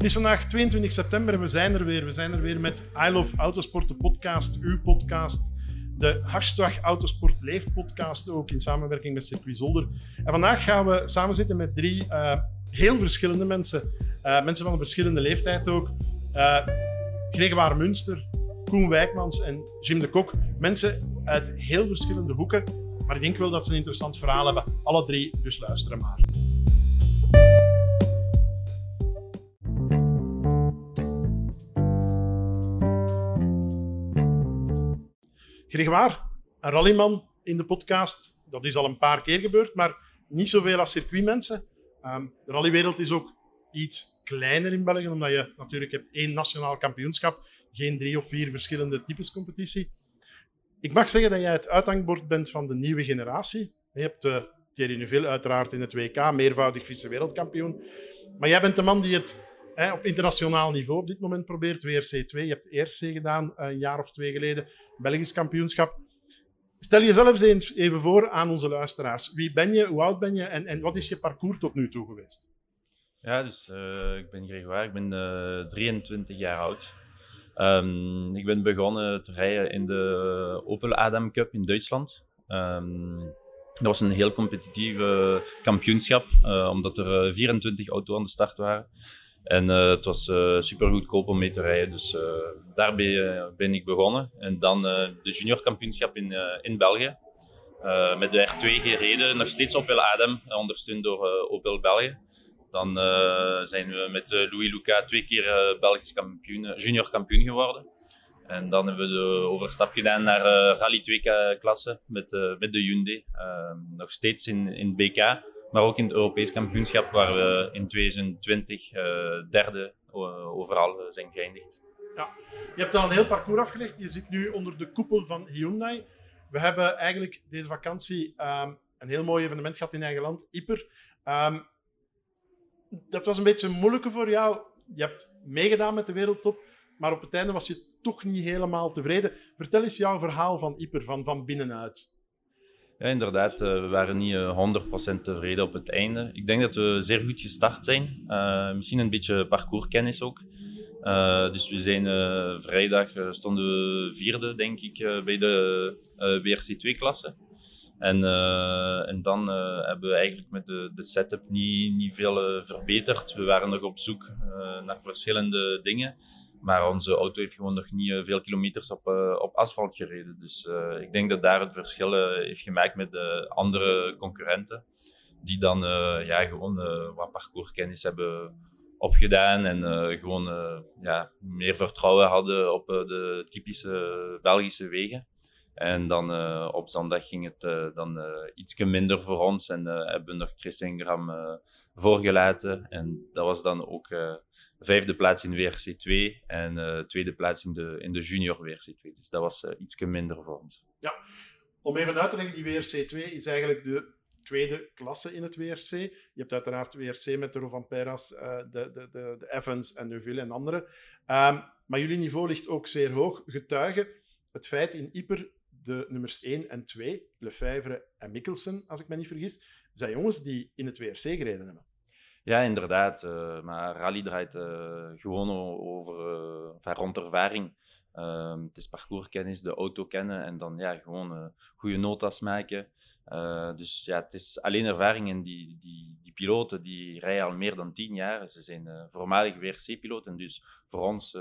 Het is vandaag 22 september en we zijn er weer. We zijn er weer met I Love Autosport, de podcast, uw podcast. De hashtag Autosport Leeft podcast, ook in samenwerking met Circuit Zolder. En vandaag gaan we samen zitten met drie uh, heel verschillende mensen. Uh, mensen van een verschillende leeftijd ook. Uh, Gregoire Munster, Koen Wijkmans en Jim de Kok. Mensen uit heel verschillende hoeken. Maar ik denk wel dat ze een interessant verhaal hebben. Alle drie, dus luisteren maar. Gregoire, een rallyman in de podcast. Dat is al een paar keer gebeurd, maar niet zoveel als circuitmensen. Um, de rallywereld is ook iets kleiner in België, omdat je natuurlijk hebt één nationaal kampioenschap, geen drie of vier verschillende types competitie. Ik mag zeggen dat jij het uithangbord bent van de nieuwe generatie. Je hebt uh, Thierry Neuville uiteraard in het WK, meervoudig vice-wereldkampioen. Maar jij bent de man die het op internationaal niveau op dit moment probeert. WRC2, je hebt ERC gedaan een jaar of twee geleden, Belgisch kampioenschap. Stel jezelf eens even voor aan onze luisteraars. Wie ben je, hoe oud ben je en, en wat is je parcours tot nu toe geweest? Ja, dus uh, ik ben Gregoire, ik ben uh, 23 jaar oud. Um, ik ben begonnen te rijden in de Opel Adam Cup in Duitsland. Um, dat was een heel competitieve kampioenschap, omdat er 24 auto's aan de start waren. En uh, het was uh, super goedkoop om mee te rijden, dus uh, daarbij ben ik begonnen. En dan de junior kampioenschap in, in België. met de R2 gereden, nog steeds Opel Adam, ondersteund door Opel België. Dan zijn we met Louis Luca twee keer Belgisch kampioen, junior kampioen geworden. En dan hebben we de overstap gedaan naar uh, Rally 2-klasse met, uh, met de Hyundai. Uh, nog steeds in, in BK, maar ook in het Europees kampioenschap, waar we in 2020 derde overal zijn geëindigd. Ja, je hebt al een heel parcours afgelegd. Je zit nu onder de koepel van Hyundai. We hebben eigenlijk deze vakantie um, een heel mooi evenement gehad in eigen land, Ieper. Um, dat was een beetje moeilijk voor jou. Je hebt meegedaan met de wereldtop, maar op het einde was je toch niet helemaal tevreden. Vertel eens jouw verhaal van Ieper, van, van binnenuit. Ja, inderdaad. Uh, we waren niet uh, 100% tevreden op het einde. Ik denk dat we zeer goed gestart zijn. Uh, misschien een beetje parcourskennis ook. Dus we zijn vrijdag stonden we vierde, denk ik, bij de WRC2-klasse. En, en dan hebben we eigenlijk met de, de setup niet, niet veel verbeterd. We waren nog op zoek naar verschillende dingen. Maar onze auto heeft gewoon nog niet eh, veel kilometers op, uh, op asfalt gereden. Dus uh, ik denk dat daar het verschil heeft gemaakt met de andere concurrenten. Die dan ja, gewoon wat parcourskennis hebben opgedaan en gewoon ja, meer vertrouwen hadden op de typische Belgische wegen. En dan op zondag ging het dan iets minder voor ons en hebben we nog Chris Ingram voorgelaten. En dat was dan ook vijfde plaats in WRC2 en uh, tweede plaats in de, in de junior WRC2. Dus dat was uh, iets minder voor ons. Ja, om even uit te leggen, die WRC2 is eigenlijk de tweede klasse in het WRC. Je hebt uiteraard WRC met de Rovanperas, uh, de, de, de, de, Evans en Neuville en anderen. Um, maar jullie niveau ligt ook zeer hoog. Getuigen het feit in Ieper de nummers 1 en 2, Lefevre en Mikkelsen, als ik me niet vergis, zijn jongens die in het WRC gereden hebben. Ja, inderdaad. Uh, maar rally draait uh, gewoon over, enfin, rond ervaring. Ehm, het is parcourskennis, de auto kennen en dan ja, gewoon goede notas maken. dus ja, het is alleen ervaring en die, die, die piloten die rijden al meer dan tien jaar. Ze zijn voormalig WRC-piloten. Dus voor ons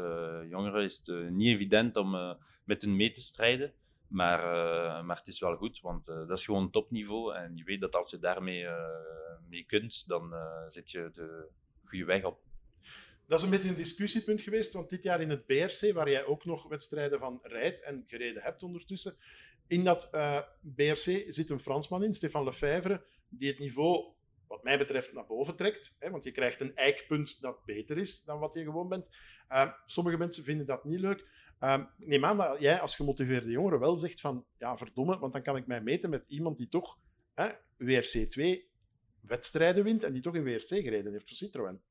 jongeren is het niet evident om met hun mee te strijden. Maar, uh, maar het is wel goed, want uh, dat is gewoon topniveau. En je weet dat als je daarmee uh, mee kunt, dan zit je de goede weg op. Dat is een beetje een discussiepunt geweest, want dit jaar in het BRC, waar jij ook nog wedstrijden van rijdt en gereden hebt ondertussen, in dat BRC zit een Fransman in, Stefan Lefevre, die het niveau wat mij betreft naar boven trekt. Hè, want je krijgt een eikpunt dat beter is dan wat je gewoon bent. sommige mensen vinden dat niet leuk. Um, neem aan dat jij als gemotiveerde jongere wel zegt van ja, verdomme, want dan kan ik mij meten met iemand die toch hè, WRC2 wedstrijden wint en die toch in WRC gereden heeft voor Citroën.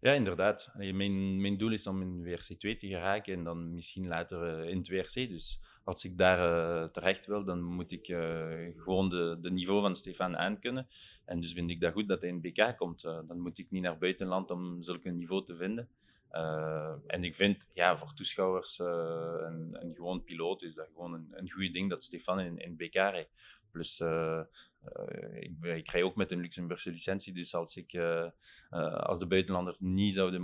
Ja, inderdaad. mijn, mijn doel is om in WRC2 te geraken en dan misschien later uh, in het WRC. Dus als ik daar uh, terecht wil, dan moet ik uh, gewoon de, de niveau van Stefan aankunnen. En dus vind ik dat goed dat hij in BK komt. dan moet ik niet naar buitenland om zulke niveau te vinden. En ik vind, ja, voor toeschouwers en, en gewoon piloot is dat gewoon een, een ding dat Stefan in, in BK rijdt. Plus, uh, ik, ik rij ook met een Luxemburgse licentie, dus als, ik, als de buitenlanders niet zouden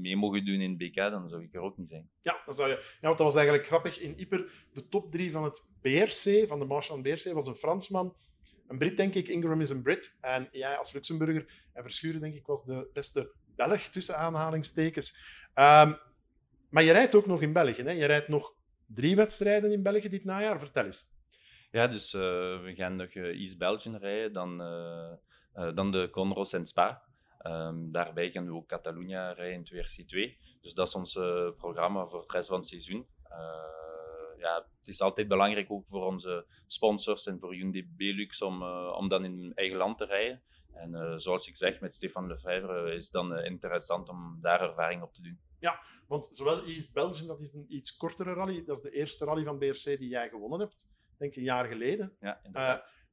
mee mogen doen in BK, dan zou ik er ook niet zijn. Ja, dan zou je, ja want dat was eigenlijk grappig. In Yper, de top drie van het BRC, van de Marche van BRC, was een Fransman, een Brit, denk ik. Ingram is een Brit. En jij als Luxemburger en Verschuren, denk ik, was de beste Belg, tussen aanhalingstekens. Um, maar je rijdt ook nog in België. Hè? Je rijdt nog drie wedstrijden in België dit najaar. Vertel eens. Ja, dus uh, we gaan nog uh, East Belgium rijden, dan, uh, dan de Conros en Spa. Um, daarbij gaan we ook Catalunya rijden in 2 Dus dat is ons programma voor het rest van het seizoen. Ja, het is altijd belangrijk ook voor onze sponsors en voor Hyundai Belux om, om dan in eigen land te rijden. En zoals ik zeg, met Stefan Lefebvre is het dan interessant om daar ervaring op te doen. Ja, want zowel East Belgium, dat is een iets kortere rally. Dat is de eerste rally van BRC die jij gewonnen hebt denk een jaar geleden. Ja, inderdaad.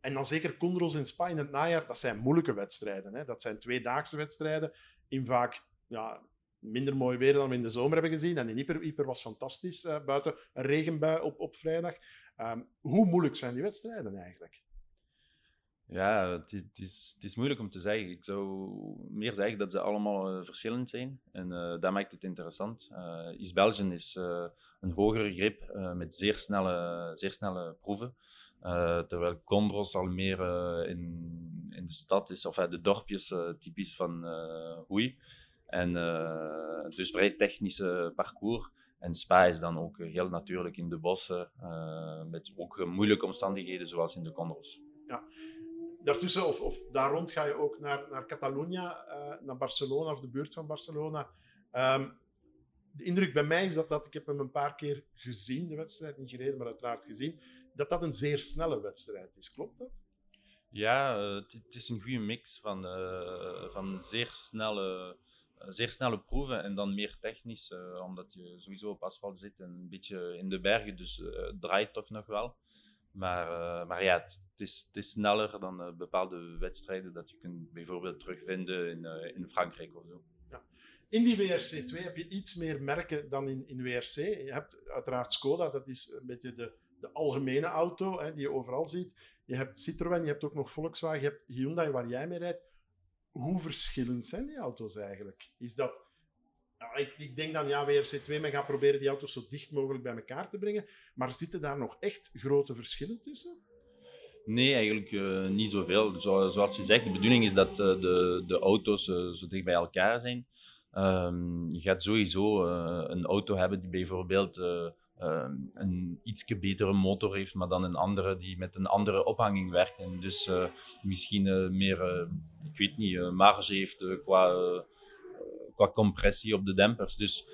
En dan zeker Condros in Spa in het najaar, dat zijn moeilijke wedstrijden. Hè. Dat zijn tweedaagse wedstrijden in vaak ja, minder mooi weer dan we in de zomer hebben gezien. En in Yper was fantastisch, uh, buiten een regenbui op, op vrijdag. Um, hoe moeilijk zijn die wedstrijden eigenlijk? Ja, het, is, is moeilijk om te zeggen. Ik zou meer zeggen dat ze allemaal uh, verschillend zijn. En uh, dat maakt het interessant. Uh, East Belgium is een hogere grip met zeer snelle, zeer snelle proeven. terwijl Condros al meer in, in de stad is, of de dorpjes typisch van Hoei. En dus vrij technische parcours. En Spa is dan ook heel natuurlijk in de bossen, met ook moeilijke omstandigheden zoals in de Condros. Ja, daartussen, of, of daar rond, ga je ook naar, naar Catalunya, uh, naar Barcelona of de buurt van Barcelona. Um, de indruk bij mij is dat, dat ik heb hem een paar keer gezien, de wedstrijd, niet gereden, maar uiteraard gezien, dat dat een zeer snelle wedstrijd is. Klopt dat? Ja, uh, het is een goede mix van, uh, van zeer snelle, zeer snelle proeven en dan meer technisch, omdat je sowieso op asfalt zit en een beetje in de bergen, dus het draait toch nog wel. Maar, maar ja, het, is, het, is, sneller dan bepaalde wedstrijden dat je kunt bijvoorbeeld terugvinden in, in Frankrijk of zo. Ja. In die WRC2 heb je iets meer merken dan in, in WRC. Je hebt uiteraard Skoda, dat is een beetje de, de algemene auto hè, die je overal ziet. Je hebt Citroën, je hebt ook nog Volkswagen, je hebt Hyundai waar jij mee rijdt. Hoe verschillend zijn die auto's eigenlijk? Is dat ik, ik, denk dan, ja, WRC2, men gaat proberen die auto's zo dicht mogelijk bij elkaar te brengen. Maar zitten daar nog echt grote verschillen tussen? Nee, eigenlijk uh, niet zoveel. Zo, zoals je zegt, de bedoeling is dat uh, de, de auto's uh, zo dicht bij elkaar zijn. Um, je gaat sowieso een auto hebben die bijvoorbeeld een iets betere motor heeft, maar dan een andere die met een andere ophanging werkt. En dus misschien meer, ik weet niet, marge heeft qua qua compressie op de dempers. Dus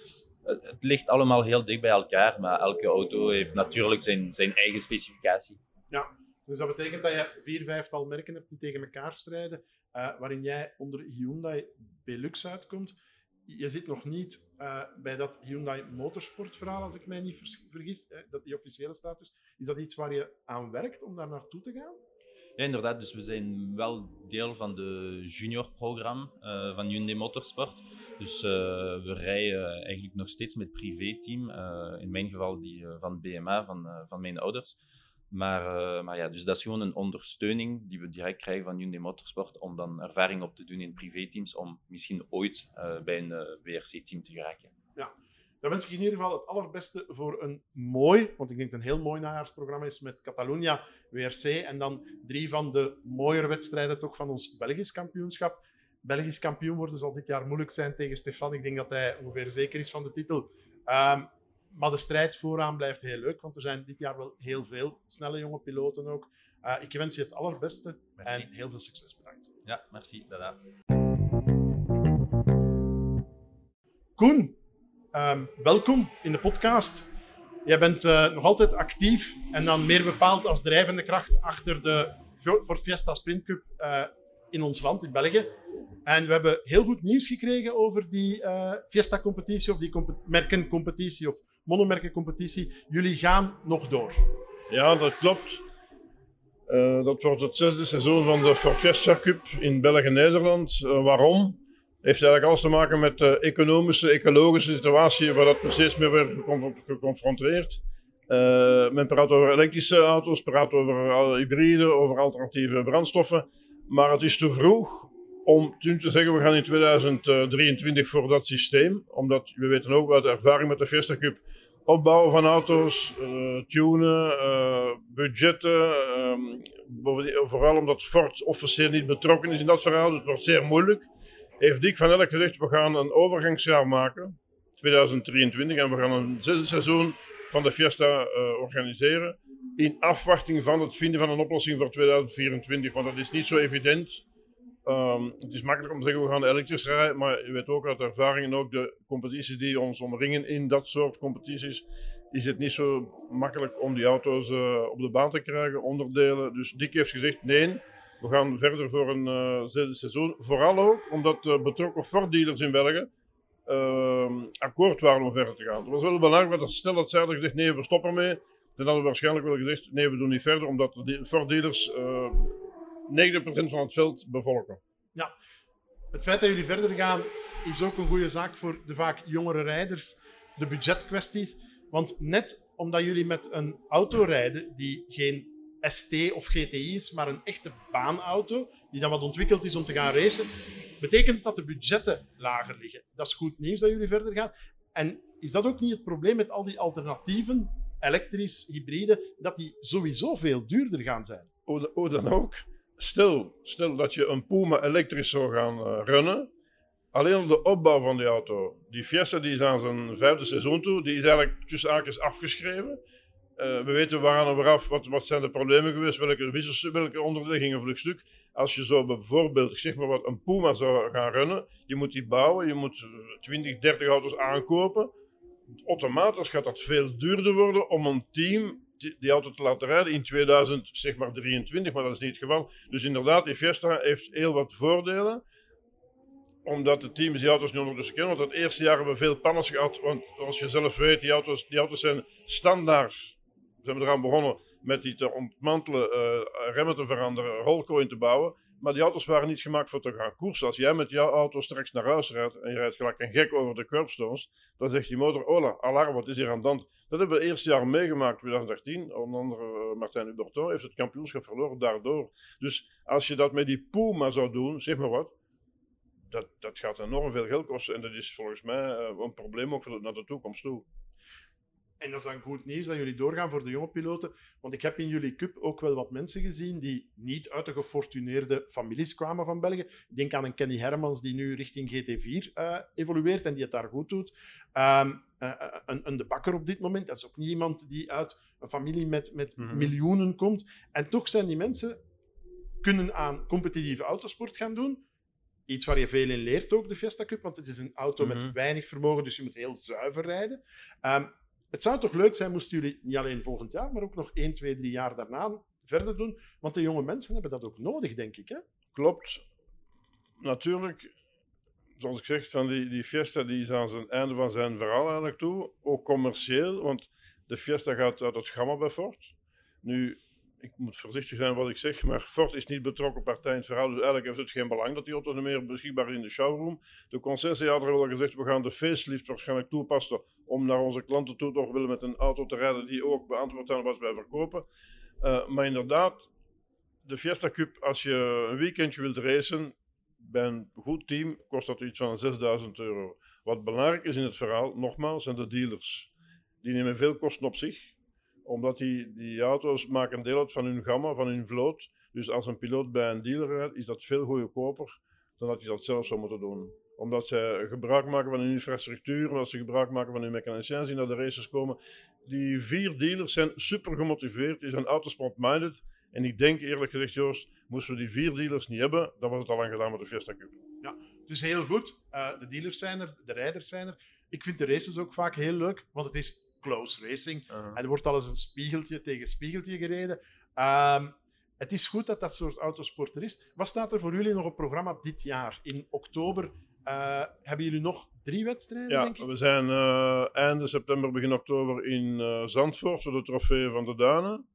het, ligt allemaal heel dicht bij elkaar, maar elke auto heeft natuurlijk zijn, zijn eigen specificatie. Ja, dus dat betekent dat je vier, vijftal merken hebt die tegen elkaar strijden, waarin jij onder Hyundai Belux uitkomt. Je zit nog niet uh, bij dat Hyundai Motorsport verhaal, als ik mij niet vergis, dat die officiële status. Is dat iets waar je aan werkt om daar naartoe te gaan? Ja, inderdaad. Dus we zijn wel deel van de junior-programma uh, van Hyundai Motorsport. Dus uh, we rijden eigenlijk nog steeds met privé-team. In mijn geval die van BMA, van, van mijn ouders. Maar, maar ja, dus dat is gewoon een ondersteuning die we direct krijgen van Hyundai Motorsport om dan ervaring op te doen in privé-teams om misschien ooit bij een WRC-team te geraken. Ja, dan wens ik in ieder geval het allerbeste voor een mooi, want ik denk dat het een heel mooi najaarsprogramma is met Catalunya, WRC en dan drie van de mooiere wedstrijden toch van ons Belgisch kampioenschap. Belgisch kampioen worden zal dit jaar moeilijk zijn tegen Stefan. Ik denk dat hij ongeveer zeker is van de titel. Um, maar de strijd vooraan blijft heel leuk, want er zijn dit jaar wel heel veel snelle jonge piloten ook. Uh, ik wens je het allerbeste merci. en heel veel succes. Bedankt. Ja, merci. Dada. Koen, Um, welkom in de podcast. Jij bent uh, nog altijd actief en dan meer bepaald als drijvende kracht achter de Ford Fiesta Sprint Cup uh, in ons land, in België. En we hebben heel goed nieuws gekregen over die uh, Fiesta-competitie of die merkencompetitie of monomerkencompetitie. Jullie gaan nog door. Ja, dat klopt. Uh, dat wordt het zesde seizoen van de Ford Fiesta Cup in België-Nederland. Uh, waarom? Heeft eigenlijk alles te maken met de economische, ecologische situatie waar dat steeds meer wordt geconfronteerd. Men praat over elektrische auto's, praat over hybride, over alternatieve brandstoffen. Maar het is te vroeg om te zeggen, we gaan in 2023 voor dat systeem. Omdat we weten ook uit ervaring met de Fiesta Cup, opbouwen van auto's, uh, tunen, uh, budgetten. Uh, vooral omdat Ford officieel niet betrokken is in dat verhaal, dus het wordt zeer moeilijk. Heeft Dick van Elk gezegd, we gaan een overgangsjaar maken, 2023, en we gaan een zesde seizoen van de Fiesta organiseren. In afwachting van het vinden van een oplossing voor 2024, want dat is niet zo evident. Um, het is makkelijk om te zeggen we gaan elektrisch rijden, maar je weet ook uit ervaring en ook de competities die ons omringen in dat soort competities, is het niet zo makkelijk om die auto's uh, op de baan te krijgen, onderdelen. Dus Dick heeft gezegd nee, we gaan verder voor een uh, zesde seizoen. Vooral ook omdat de betrokken Ford-dealers in België uh, akkoord waren om verder te gaan. Het was wel belangrijk, want stel dat zij gezegd nee, we stoppen ermee, dan hadden we waarschijnlijk wel gezegd nee, we doen niet verder, omdat de Ford-dealers 90% van het veld bevolken. Ja, het feit dat jullie verder gaan is ook een goede zaak voor de vaak jongere rijders. De budgetkwesties. Want net omdat jullie met een auto rijden die geen ST of GTI is, maar een echte baanauto, die dan wat ontwikkeld is om te gaan racen, betekent dat de budgetten lager liggen. Dat is goed nieuws dat jullie verder gaan. En is dat ook niet het probleem met al die alternatieven, elektrisch, hybride, dat die sowieso veel duurder gaan zijn? Hoe dan ook stel, stel dat je een Puma elektrisch zou gaan uh, runnen, alleen de opbouw van die auto, die Fiesta die is aan zijn vijfde seizoen toe, die is eigenlijk tussen haakjes afgeschreven. Uh, we weten waaraan en waaraf, wat, wat zijn de problemen geweest, welke, wissels, welke onderliggingen stuk. Als je zo bijvoorbeeld, zeg maar wat, een Puma zou gaan runnen, je moet die bouwen, je moet 20, 30 auto's aankopen. Automatisch gaat dat veel duurder worden om een team die auto te laten rijden in 2023, maar dat is niet het geval. Dus inderdaad, die Fiesta heeft heel wat voordelen omdat de teams die auto's nu ondertussen kennen. Want het eerste jaar hebben we veel panners gehad. Want als je zelf weet, die auto's, die auto's zijn standaard. We zijn eraan begonnen met die te ontmantelen, uh, remmen te veranderen, rolcoin te bouwen. Maar die auto's waren niet gemaakt voor te gaan koersen. Als jij met jouw auto straks naar huis rijdt en je rijdt gelijk een gek over de curbstones, dan zegt die motor, hola, alarm, wat is hier aan de hand? Dat hebben we eerste jaar meegemaakt, 2018. Onder andere uh, Martijn Huberton heeft het kampioenschap verloren daardoor. Dus als je dat met die Puma zou doen, zeg maar wat, dat, dat gaat enorm veel geld kosten. En dat is volgens mij uh, een probleem ook voor de, naar de toekomst toe. En dat is dan goed nieuws dat jullie doorgaan voor de jonge piloten. Want ik heb in jullie cup ook wel wat mensen gezien die niet uit de gefortuneerde families kwamen van België. Ik denk aan een Kenny Hermans die nu richting GT4 uh, eh, evolueert en die het daar goed doet. Um, uh, een, een, De Bakker op dit moment, dat is ook niet iemand die uit een familie met, met mm -hmm. miljoenen komt. En toch zijn die mensen kunnen aan competitieve autosport gaan doen. Iets waar je veel in leert ook, de Fiesta Cup, want het is een auto mm -hmm. met weinig vermogen, dus je moet heel zuiver rijden. Um, het zou toch leuk zijn moesten jullie niet alleen volgend jaar, maar ook nog 1, 2, 3 jaar daarna verder doen. Want de jonge mensen hebben dat ook nodig, denk ik. Hè? Klopt. Natuurlijk, zoals ik zeg, van die, die Fiesta die is aan zijn einde van zijn verhaal eigenlijk toe. Ook commercieel, want de Fiesta gaat uit het gamma bij. Nu, ik moet voorzichtig zijn wat ik zeg, maar Ford is niet betrokken partij in het verhaal. Dus eigenlijk heeft het geen belang dat die auto niet meer beschikbaar is in de showroom. De concessiehouder heeft al gezegd, we gaan de facelift waarschijnlijk toepassen om naar onze klanten toe toch willen met een auto te rijden die ook beantwoordt aan wat wij verkopen. Uh, maar inderdaad, de Fiesta Cup, als je een weekendje wilt racen, bij een goed team kost dat iets van 6000 euro. Wat belangrijk is in het verhaal, nogmaals, zijn de dealers. Die nemen veel kosten op zich omdat die, die auto's maken deel uit van hun gamma, van hun vloot. Dus als een piloot bij een dealer rijdt, is dat veel goedkoper dan dat hij dat zelf zou moeten doen. Omdat ze gebruik maken van hun infrastructuur, omdat ze gebruik maken van hun mechaniciëns die naar de races komen. Die vier dealers zijn super gemotiveerd, die zijn autosport-minded. En ik denk eerlijk gezegd, Joost, moesten we die vier dealers niet hebben, dan was het al lang gedaan met de Fiesta Cup. Ja, dus heel goed. Uh, de dealers zijn er, de rijders zijn er. Ik vind de races ook vaak heel leuk, want het is close racing. Uh -huh. En er wordt al eens een spiegeltje tegen spiegeltje gereden. Um, het is goed dat dat soort autosport er is. Wat staat er voor jullie nog op programma dit jaar? In oktober uh, hebben jullie nog drie wedstrijden, ja, denk ik? we zijn uh, einde september, begin oktober in uh, Zandvoort voor de trofee van de Duinen.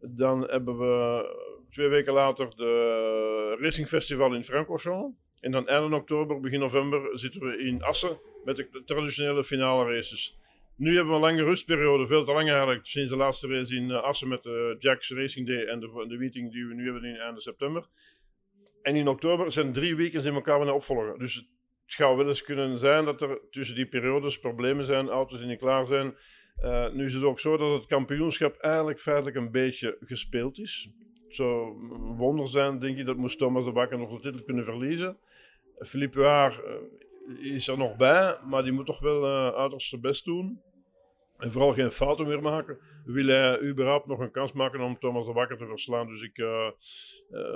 Dan hebben we twee weken later de Racing Festival in Francorchamps. En dan einde oktober, begin november zitten we in Assen met de traditionele finale races. Nu hebben we een lange rustperiode, veel te lang eigenlijk, sinds de laatste race in Assen met de Jacks Racing Day en de, de meeting die we nu hebben in einde september. En in oktober zijn drie weekends in elkaar weer opvolgen. Dus het zou wel eens kunnen zijn dat er tussen die periodes problemen zijn, auto's die niet klaar zijn. Uh, nu is het ook zo dat het kampioenschap eigenlijk feitelijk een beetje gespeeld is. Zou een wonder zijn, denk ik, dat moest Thomas de Bakker nog de titel kunnen verliezen. Philippe Huard uh, is er nog bij, maar die moet toch wel uh, uiterst zijn best doen. En vooral geen fouten meer maken. Wil hij überhaupt nog een kans maken om Thomas de Bakker te verslaan? Dus ik, uh,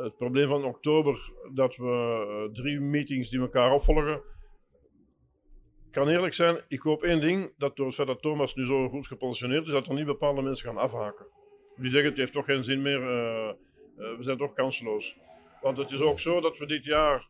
het probleem van oktober, dat we drie meetings die elkaar opvolgen. kan eerlijk zijn, ik hoop één ding: dat door het feit dat Thomas nu zo goed gepositioneerd is, dat er niet bepaalde mensen gaan afhaken. Die zeggen het heeft toch geen zin meer, we zijn toch kansloos. Want het is ook zo dat we dit jaar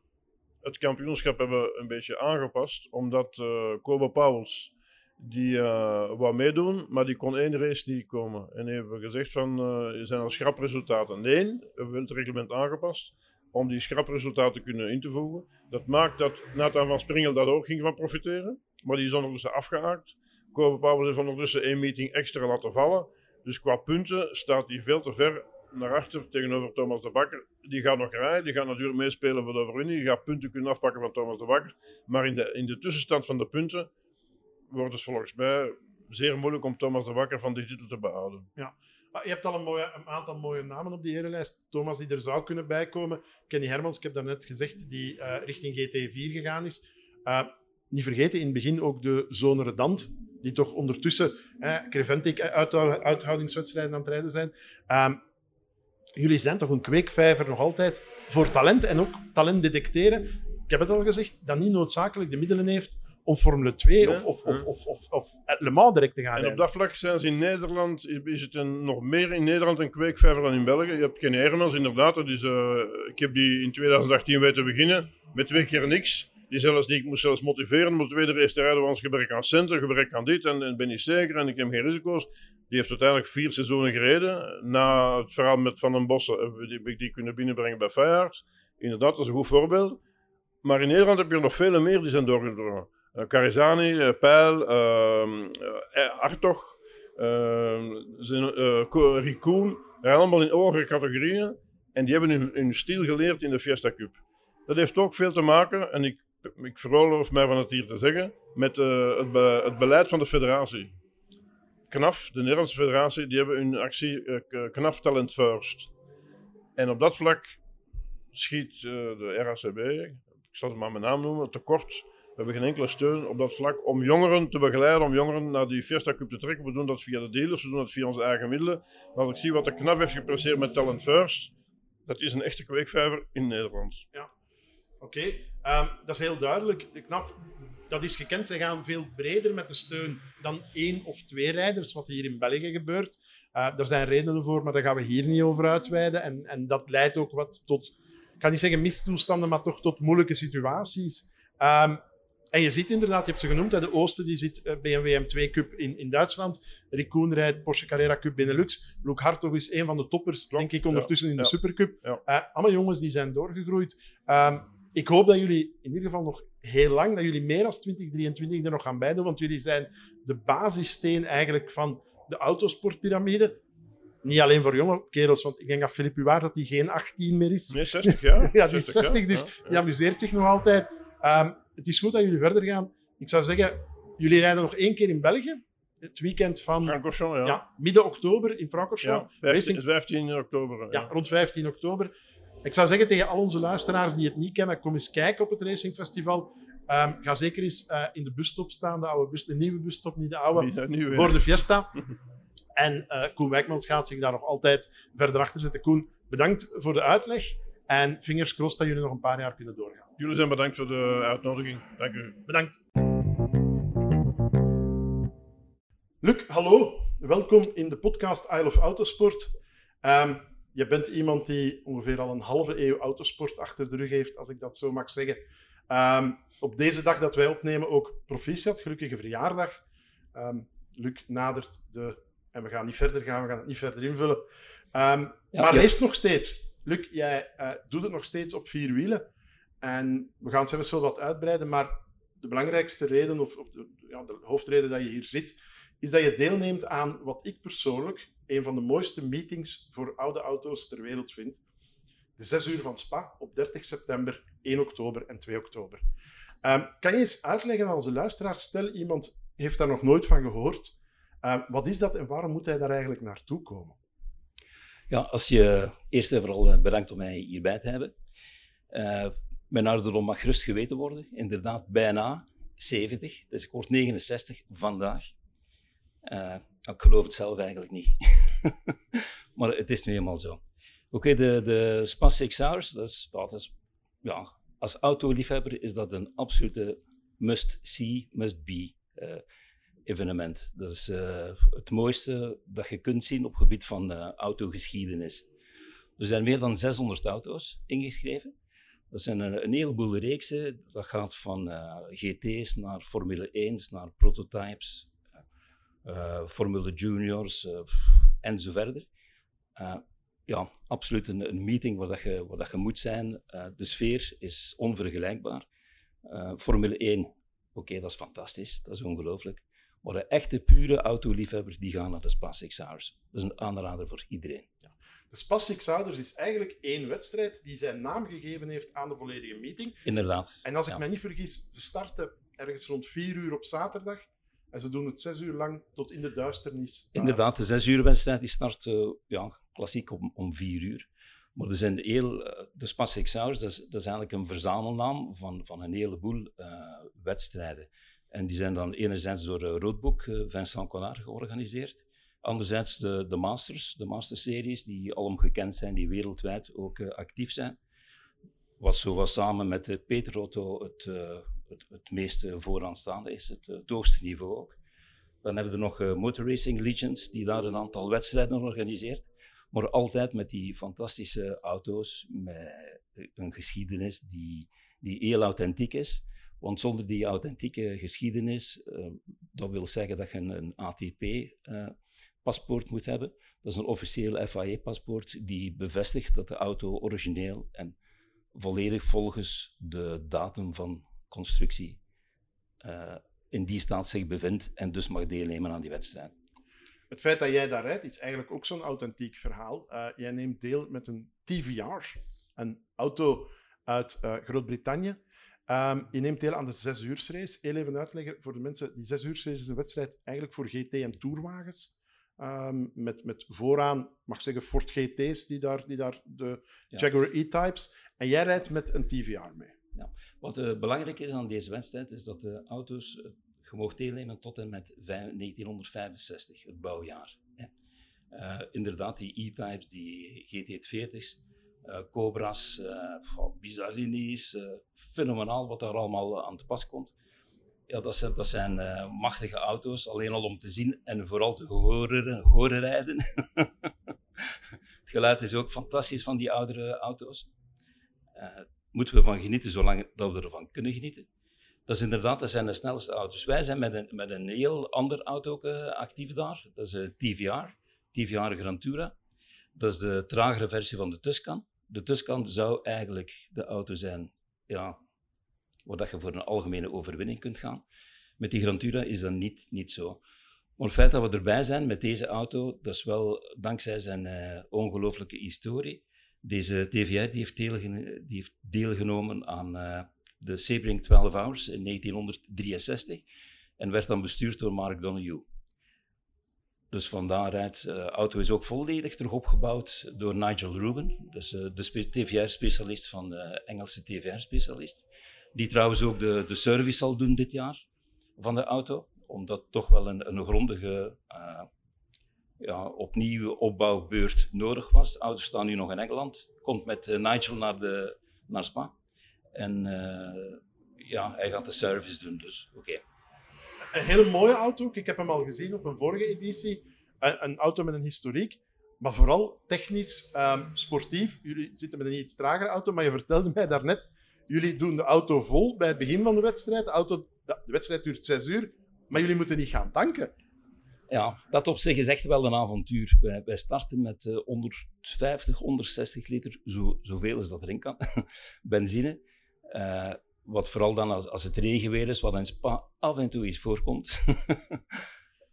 het kampioenschap hebben een beetje aangepast, omdat Kobo Pauwels die uh, wou meedoen, maar die kon één race niet komen. En hebben we gezegd van, uh, zijn er schrapresultaten? Nee, we hebben het reglement aangepast om die schrapresultaten te kunnen in te voegen. Dat maakt dat Nathan van Springel daar ook ging van profiteren, maar die is ondertussen afgehaakt. Kobe Pauwels heeft ondertussen één meeting extra laten vallen. Dus qua punten staat hij veel te ver naar achter tegenover Thomas de Bakker. Die gaat nog rijden, die gaat natuurlijk meespelen voor de overwinning. Die gaat punten kunnen afpakken van Thomas de Bakker. Maar in de, in de tussenstand van de punten wordt het volgens mij zeer moeilijk om Thomas de Bakker van die titel te behouden. Ja. Je hebt al een, een, aantal mooie namen op die herenlijst. Thomas die er zou kunnen bijkomen. Kenny Hermans, ik heb daarnet gezegd, die uh, richting GT4 gegaan is. Uh, niet vergeten, in het begin ook de Zone Redant, die toch ondertussen eh, uithoudingswedstrijden aan het rijden zijn. Uh, jullie zijn toch een kweekvijver nog altijd voor talent en ook talent detecteren. Ik heb het al gezegd, dat niet noodzakelijk de middelen heeft om Formule 2 nee, of, of, of, of, of, of Le Mans direct te gaan En rijden. op dat vlak zijn ze in Nederland, is het een, nog meer in Nederland een kweekvijver dan in België. Je hebt Kenny Hermans, inderdaad. Uh, ik heb die in 2018 weten beginnen met twee keer niks. Die, zelfs, die ik moest zelfs motiveren de tweede rijden, want gebrek aan centen, gebrek aan dit en, en ben ik zeker en ik heb geen risico's. Die heeft uiteindelijk vier seizoenen gereden. Na het verhaal met Van den Bossen heb ik die, kunnen binnenbrengen bij Feyenoord. Inderdaad, dat is een goed voorbeeld. Maar in Nederland heb je nog vele meer die zijn doorgedrongen. Uh, Carizani, uh, Peil, uh, Artog. Dat zijn allemaal in hogere categorieën. En die hebben hun, hun stil geleerd in de Fiesta Cup. Dat heeft ook veel te maken, en ik, ik veroorloof mij van het hier te zeggen, met het, be, het beleid van de federatie. KNAF, de Nederlandse federatie, die hebben hun actie KNAF Talent First. En op dat vlak schiet de RACB, ik zal het maar mijn naam noemen, tekort we hebben geen enkele steun op dat vlak om jongeren te begeleiden, om jongeren naar die Fiesta Cup te trekken. We doen dat via de dealers, we doen dat via onze eigen middelen. Maar als ik zie wat de KNAF heeft gepresteerd met Talent First, dat is een echte kweekvijver in Nederland. Ja, oké. Um, dat is heel duidelijk. De KNAF, dat is gekend. Ze gaan veel breder met de steun dan één of twee rijders, wat hier in België gebeurt. Uh, er zijn redenen voor, maar daar gaan we hier niet over uitweiden. En, en dat leidt ook wat tot, ik kan niet zeggen mistoestanden, maar toch tot moeilijke situaties. Um, en je ziet inderdaad, je hebt ze genoemd, de Oosten die zit BMW M2 Cup in, in Duitsland. Rick Koen rijdt Porsche Carrera Cup Benelux. Luke Hartog is een van de toppers, denk ik, ondertussen in de ja, Supercup. Ja. Uh, allemaal jongens die zijn doorgegroeid. Um, ik hoop dat jullie in ieder geval nog heel lang, dat jullie meer dan 2023 er nog gaan bijdoen, want jullie zijn de basissteen eigenlijk van de autosportpyramide. Niet alleen voor jonge kerels, want ik denk dat Philippe Huard dat hij geen 18 meer is. Nee, 60 jaar. ja, die is 60, dus ja, ja. die amuseert zich nog altijd. Um, het is goed dat jullie verder gaan. Ik zou zeggen, jullie rijden nog één keer in België. Het weekend van ja. ja. midden oktober in Francorchamps. Ja, 15, 15 oktober. Ja. ja, rond 15 oktober. Ik zou zeggen tegen al onze luisteraars die het niet kennen, kom eens kijken op het Racing Festival. Um, ga zeker eens uh, in de busstop staan, de, oude bus, de nieuwe busstop, niet de oude, niet, nieuwe, voor de Fiesta. en uh, Koen Wijkmans gaat zich daar nog altijd verder achter zetten. Koen, bedankt voor de uitleg. En fingers crossed dat jullie nog een paar jaar kunnen doorgaan. Jullie zijn bedankt voor de uitnodiging. Dank u. Bedankt. Luc, hallo. Welkom in de podcast Isle of Autosport. Um, je bent iemand die ongeveer al een halve eeuw autosport achter de rug heeft, als ik dat zo mag zeggen. Ehm, op deze dag dat wij opnemen ook proficiat, gelukkige verjaardag. Um, Luc nadert de... En we gaan niet verder gaan, we gaan het niet verder invullen. Um, ja, maar ja. nog steeds. Luc, jij uh, doet het nog steeds op vier wielen. En we gaan het zelfs wel wat uitbreiden, maar de belangrijkste reden, of, of de, ja, de hoofdreden dat je hier zit, is dat je deelneemt aan wat ik persoonlijk een van de mooiste meetings voor oude auto's ter wereld vind. De 6 uur van Spa op 30 september, 1 oktober en 2 oktober. Um, kan je eens uitleggen aan onze luisteraars, stel iemand heeft daar nog nooit van gehoord, um, wat is dat en waarom moet hij daar eigenlijk naartoe komen? Ja, als je eerst en vooral eh, bedankt om mij hierbij te hebben. Uh, mijn ouderdom mag gerust geweten worden. Inderdaad, bijna 70. Dus ik word 69 vandaag. Uh, ik geloof het zelf eigenlijk niet. maar het is nu eenmaal zo. Oké, de, de Spa Six Hours, dat is, is, ja, als autoliefhebber is dat een absolute must-see, must-be uh, evenement. Dat is uh, het mooiste dat je kunt zien op gebied van autogeschiedenis. Er zijn meer dan 600 auto's ingeschreven. Dat zijn een, een heleboel reeksen. Dat gaat van GT's naar Formule 1 naar prototypes, Formule Juniors uh, en zo verder. ja, absoluut een, een, meeting waar, dat je, waar dat je moet zijn. de sfeer is onvergelijkbaar. Formule 1, oké, okay, dat is fantastisch, dat is ongelooflijk. Maar de echte pure autoliefhebber, die gaan naar de Spa Six Hours. Dat is een aanrader voor iedereen. Ja. De Spa Six Hours is eigenlijk één wedstrijd die zijn naam gegeven heeft aan de volledige meeting. Inderdaad. En als ik ja. me niet vergis, ze starten ergens rond vier uur op zaterdag. En ze doen het zes uur lang tot in de duisternis. Inderdaad, de zes uur wedstrijd die start uh, ja, klassiek om, om vier uur. Maar er zijn heel, de Spa Six Hours, dat is, dat is eigenlijk een verzamelnaam van, van een heleboel uh, wedstrijden. En die zijn dan enerzijds door uh, Roadbook, Vincent Collard, georganiseerd. Anderzijds de, de Masters, de Masterseries, die alom gekend zijn, die wereldwijd ook actief zijn. Wat zo was samen met Peter Otto het, het, het meest vooraanstaande is, het, het hoogste niveau ook. Dan hebben we nog Motor Racing Legends, die daar een aantal wedstrijden organiseert. Maar altijd met die fantastische auto's, met een geschiedenis die, die heel authentiek is. Want zonder die authentieke geschiedenis, dat wil zeggen dat je een, een ATP paspoort moet hebben. Dat is een officieel FAE-paspoort die bevestigt dat de auto origineel en volledig volgens de datum van constructie uh, in die staat zich bevindt en dus mag deelnemen aan die wedstrijd. Het feit dat jij daar rijdt is eigenlijk ook zo'n authentiek verhaal. Uh, jij neemt deel met een TVR, een auto uit uh, Groot-Brittannië. Um, je neemt deel aan de 6 uur race. Heel even uitleggen voor de mensen. Die 6 uur race is een wedstrijd eigenlijk voor GT en tourwagens. Um, met, met vooraan, mag ik zeggen, Ford GT's, die daar, die daar de ja. Jaguar E-Types. En jij rijdt met een TVR mee. Wat uh, belangrijk is aan deze wedstrijd, is dat de auto's, uh, je mag deelnemen tot en met 1965, het bouwjaar. Uh, inderdaad, die E-Types, die GT40's, Cobra's, Bizarrinis, fenomenaal wat daar allemaal aan te pas komt. Ja, dat zijn, dat zijn machtige auto's, alleen al om te zien en vooral te horen, horen rijden. het geluid is ook fantastisch van die oudere auto's. Moeten we van genieten zolang dat we ervan kunnen genieten. Dat is inderdaad, dat zijn de snelste auto's. Wij zijn met een, met een heel ander auto uh, actief daar. Dat is een TVR, TVR Grantura. Dat is de tragere versie van de Tuscan. De Tuscan zou eigenlijk de auto zijn ja, waar je voor een algemene overwinning kunt gaan. Met die Grantura is dat niet, niet zo. Maar het feit dat we erbij zijn met deze auto, dat is wel dankzij zijn uh, ongelooflijke historie. Deze TVR die heeft, deelgenomen, die heeft deelgenomen aan uh, de Sebring 12 Hours in 1963 en werd dan bestuurd door Mark Donoghue. Dus van daaruit, de uh, auto is ook volledig terug opgebouwd door Nigel Rubin, dus, de TVR-specialist van de Engelse TVR-specialist. Die trouwens ook de, de service zal doen dit jaar van de auto. Omdat toch wel een, een grondige ja, opnieuw opbouwbeurt nodig was. De auto staat nu nog in Engeland. Komt met uh, Nigel naar, de, naar Spa. En uh, ja, hij gaat de service doen, dus oké. Een hele mooie auto. Ik heb hem al gezien op een vorige editie. Een, een auto met een historiek. maar vooral technisch, ehm, sportief. Jullie zitten met een iets tragere auto, maar je vertelde mij daarnet, jullie doen de auto vol bij het begin van de wedstrijd. Auto, de wedstrijd duurt zes uur, maar jullie moeten niet gaan tanken. Ja, dat op zich is echt wel een avontuur. Wij, starten met uh, 150, 160 liter, zo, zoveel als dat erin kan, benzine. Uh, wat vooral dan als, als het regenweer is, wat in Spa af en toe eens voorkomt.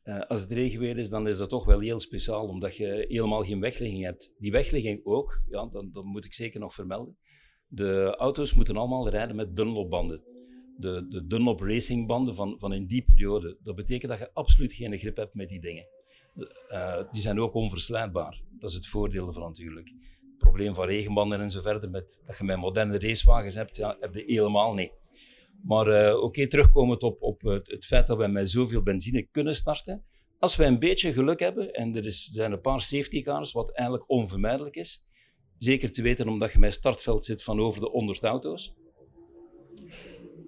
uh, als het regenweer is, dan is dat toch wel heel speciaal, omdat je helemaal geen wegligging hebt. Die wegligging ook, ja, dan, dan moet ik zeker nog vermelden. De auto's moeten allemaal rijden met Dunlopbanden. De, de Dunlop racingbanden van, van in die periode. Dat betekent dat je absoluut geen grip hebt met die dingen. Uh, die zijn ook onverslijdbaar. Dat is het voordeel ervan natuurlijk. Het probleem van regenbanden en zo verder, met, dat je met moderne racewagens hebt, ja, heb je helemaal niet. Maar uh, oké, terugkomend op, op het, het, feit dat wij met zoveel benzine kunnen starten. Als wij een beetje geluk hebben, en er is, zijn een paar safety cars, wat eigenlijk onvermijdelijk is, zeker te weten omdat je met startveld zit van over de 100 auto's.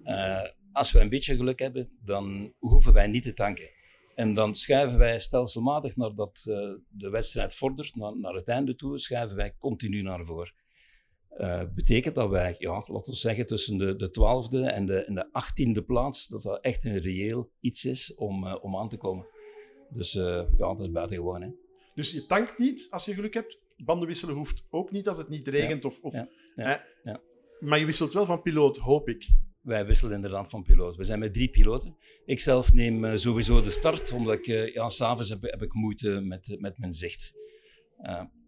Uh, als we een beetje geluk hebben, dan hoeven wij niet te tanken. En dan schuiven wij stelselmatig nadat uh, de wedstrijd vordert, naar, naar, het einde toe, schuiven wij continu naar voren. Uh, betekent dat wij, ja, laten we zeggen, tussen de, de 12e en de, en de 18e plaats, dat dat echt een reëel iets is om, uh, om aan te komen. Dus ja, dat is buitengewoon. Hè. Dus je tankt niet als je geluk hebt. Banden wisselen hoeft ook niet als het niet regent. Ja. Of, of. Ja. Maar je wisselt wel van piloot, hoop ik. Wij wisselen inderdaad van piloot. We zijn met drie piloten. Ik zelf neem sowieso de start, omdat ik, ja, s'avonds heb, ik moeite met, met mijn zicht.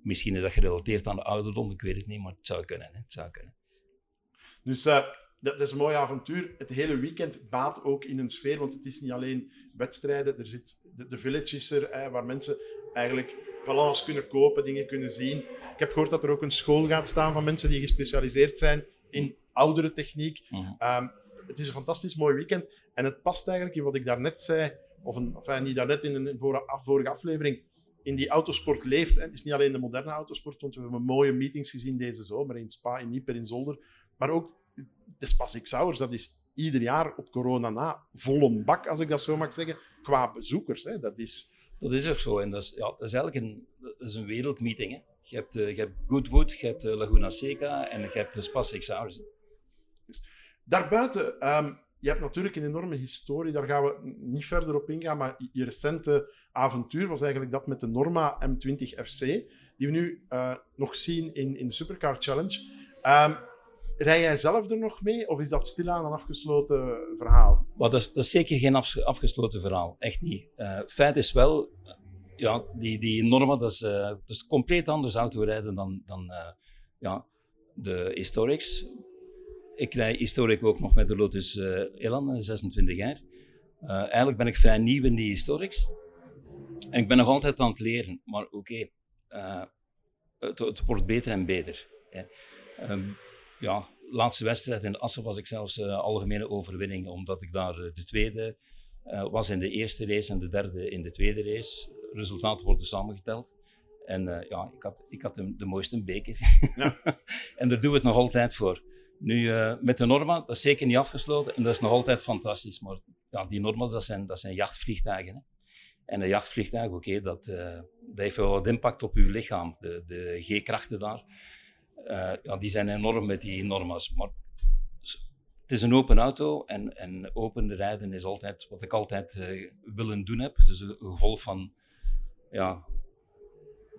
Misschien is dat gerelateerd aan de ouderdom, ik weet het niet, maar het zou kunnen. Hè. Het zou kunnen. Dus dat, is een mooi avontuur. Het hele weekend baat ook in een sfeer, want het is niet alleen wedstrijden. Er zit de, village is er, waar mensen eigenlijk van alles kunnen kopen, dingen kunnen zien. Ik heb gehoord dat er ook een school gaat staan van mensen die gespecialiseerd zijn in oudere techniek. Mhm. Um, het is een fantastisch mooi weekend. En het past eigenlijk in wat ik daarnet zei, of, een, of niet daarnet in een vorige aflevering in die autosport leeft. Het is niet alleen de moderne autosport, want we hebben mooie meetings gezien deze zomer in Spa, in Nieper, in Zolder. Maar ook de Spa Six Hours, dat is ieder jaar op corona na volle bak, als ik dat zo mag zeggen, qua bezoekers. Hè. Dat, is... dat is ook zo. En dat is, ja, dat is eigenlijk een, dat is een wereldmeeting. Hè. Je, hebt, uh, je hebt Goodwood, je hebt uh, Laguna Seca en je hebt de Spa Six Hours. Dus daarbuiten... Um, je hebt natuurlijk een enorme historie, daar gaan we niet verder op ingaan, maar je recente avontuur was eigenlijk dat met de Norma M20 FC, die we nu uh, nog zien in, in de Supercar Challenge. Um, rij jij zelf er nog mee, of is dat stilaan een afgesloten verhaal? Dat, is, zeker geen af, afgesloten verhaal, echt niet. Uh, feit is wel, ja, die, die Norma, dat is, uh, dat is compleet anders autorijden dan, dan ja, de Historics ik rij historic ook nog met de Lotus uh, Elan, 26 jaar. Uh, eigenlijk ben ik vrij nieuw in die historics. En ik ben nog altijd aan het leren, maar oké, okay, uh, het, het, wordt beter en beter. Hè. Um, ja, laatste wedstrijd in Assen was ik zelfs algemene overwinning, omdat ik daar de tweede was in de eerste race en de derde in de tweede race. Resultaten worden samengeteld. En ja, ik had, ik had de, de mooiste beker. Ja. en daar doen we het nog altijd voor. Nu, uh, met de Norma, dat is zeker niet afgesloten en dat is nog altijd fantastisch. Maar ja, die Norma's, dat zijn, dat zijn jachtvliegtuigen. Hè. En een jachtvliegtuig, oké, dat, uh, dat heeft wel wat impact op uw lichaam. De, de G-krachten daar, uh, ja, die zijn enorm met die Norma's. Maar het is een open auto en, en open rijden is altijd wat ik altijd willen doen heb. Dus een gevolg van ja,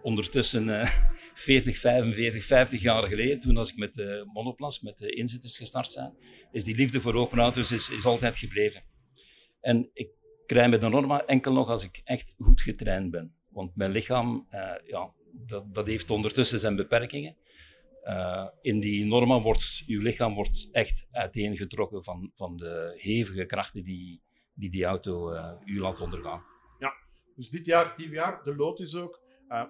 ondertussen uh, 40, 45, 50 jaar geleden, toen als ik met de monoplas, met de inzitters gestart zijn, is die liefde voor open auto's is, is altijd gebleven. En ik krijg met de Norma enkel nog als ik echt goed getraind ben. Want mijn lichaam, uh, ja, dat, dat heeft ondertussen zijn beperkingen. Uh, in die Norma wordt uw lichaam wordt echt uiteengetrokken van, van de hevige krachten die die, die auto uh, u laat ondergaan. Ja, dus dit jaar, dit jaar, de Lotus ook. Uh,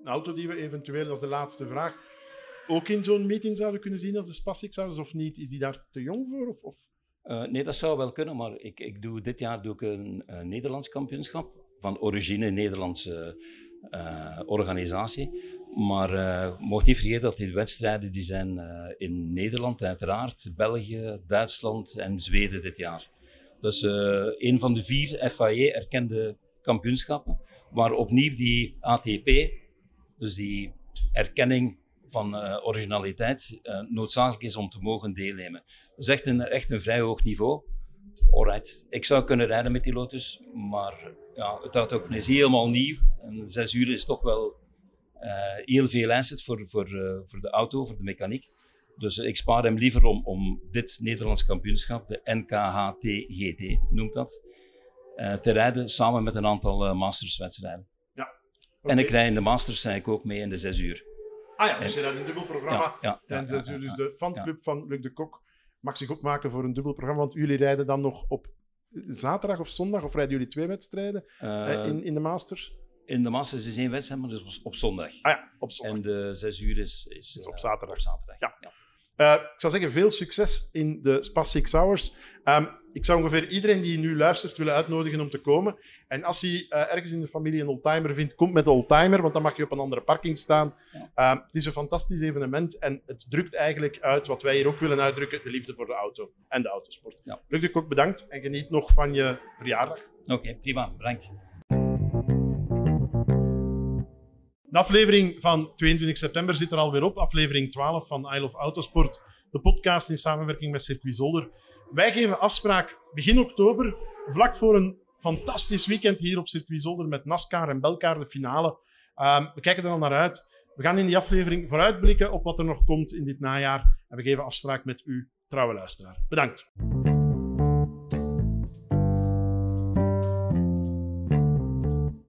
een auto die we eventueel, is de laatste vraag, ook in zo'n meeting zouden kunnen zien als de zouden, of niet? Is die daar te jong voor? Of, of? Uh, nee, dat zou wel kunnen, maar ik, ik doe, dit jaar doe ik een Nederlands kampioenschap van origine Nederlandse uh, organisatie. Maar uh, mocht niet vergeten dat die wedstrijden die zijn in Nederland uiteraard, België, Duitsland en Zweden dit jaar. Dus uh, een van de vier FAE erkende kampioenschappen, waar opnieuw die ATP, Dus die erkenning van uh, originaliteit uh, noodzakelijk is om te mogen deelnemen. Dat is echt een, echt een vrij hoog niveau. Alright, ik zou kunnen rijden met die Lotus, maar ja, het auto is helemaal nieuw. En zes uur is toch wel uh, heel veel asset voor, voor, voor de auto, voor de mechaniek. Dus ik spaar hem liever om, om dit Nederlands kampioenschap, de NKHT-GT noemt dat, te rijden samen met een aantal masterswedstrijden. En ik rij in de masters zei ik ook mee in de zes uur. Ah ja, dus je hebt een dubbel programma. Ja, ja, zes uur. Dus de fanclub van Luc de Kok mag zich opmaken voor een dubbel programma. Want jullie rijden dan nog op zaterdag of zondag? Of rijden jullie twee wedstrijden Eh, eh, in, in de Masters? in de masters is één wedstrijd, maar dus op zondag. Ah ja, op zondag. En de zes uur is, is, Is op eh, zaterdag. Op zaterdag. Ja. Eh, ik zou zeggen, veel succes in de Spa Six Hours. Ehm, ik zou ongeveer iedereen die nu luistert willen uitnodigen om te komen. En als hij eh, ergens in de familie een oldtimer vindt, kom met de oldtimer, want dan mag je op een andere parking staan. Ja. Ehm, het is een fantastisch evenement en het drukt eigenlijk uit wat wij hier ook willen uitdrukken, de liefde voor de auto en de autosport. Ja. Luc de Kok, bedankt en geniet nog van je verjaardag. Oké, prima. Bedankt. De aflevering van 22 september zit er alweer op. Aflevering 12 van I Love Autosport. De podcast in samenwerking met Circuit Zolder. Wij geven afspraak begin oktober, vlak voor een fantastisch weekend hier op Circuit Zolder met NASCAR en Belcar, de finale. Ehm, we kijken er al naar uit. We gaan in die aflevering vooruitblikken op wat er nog komt in dit najaar. En we geven afspraak met u, trouwe luisteraar. Bedankt.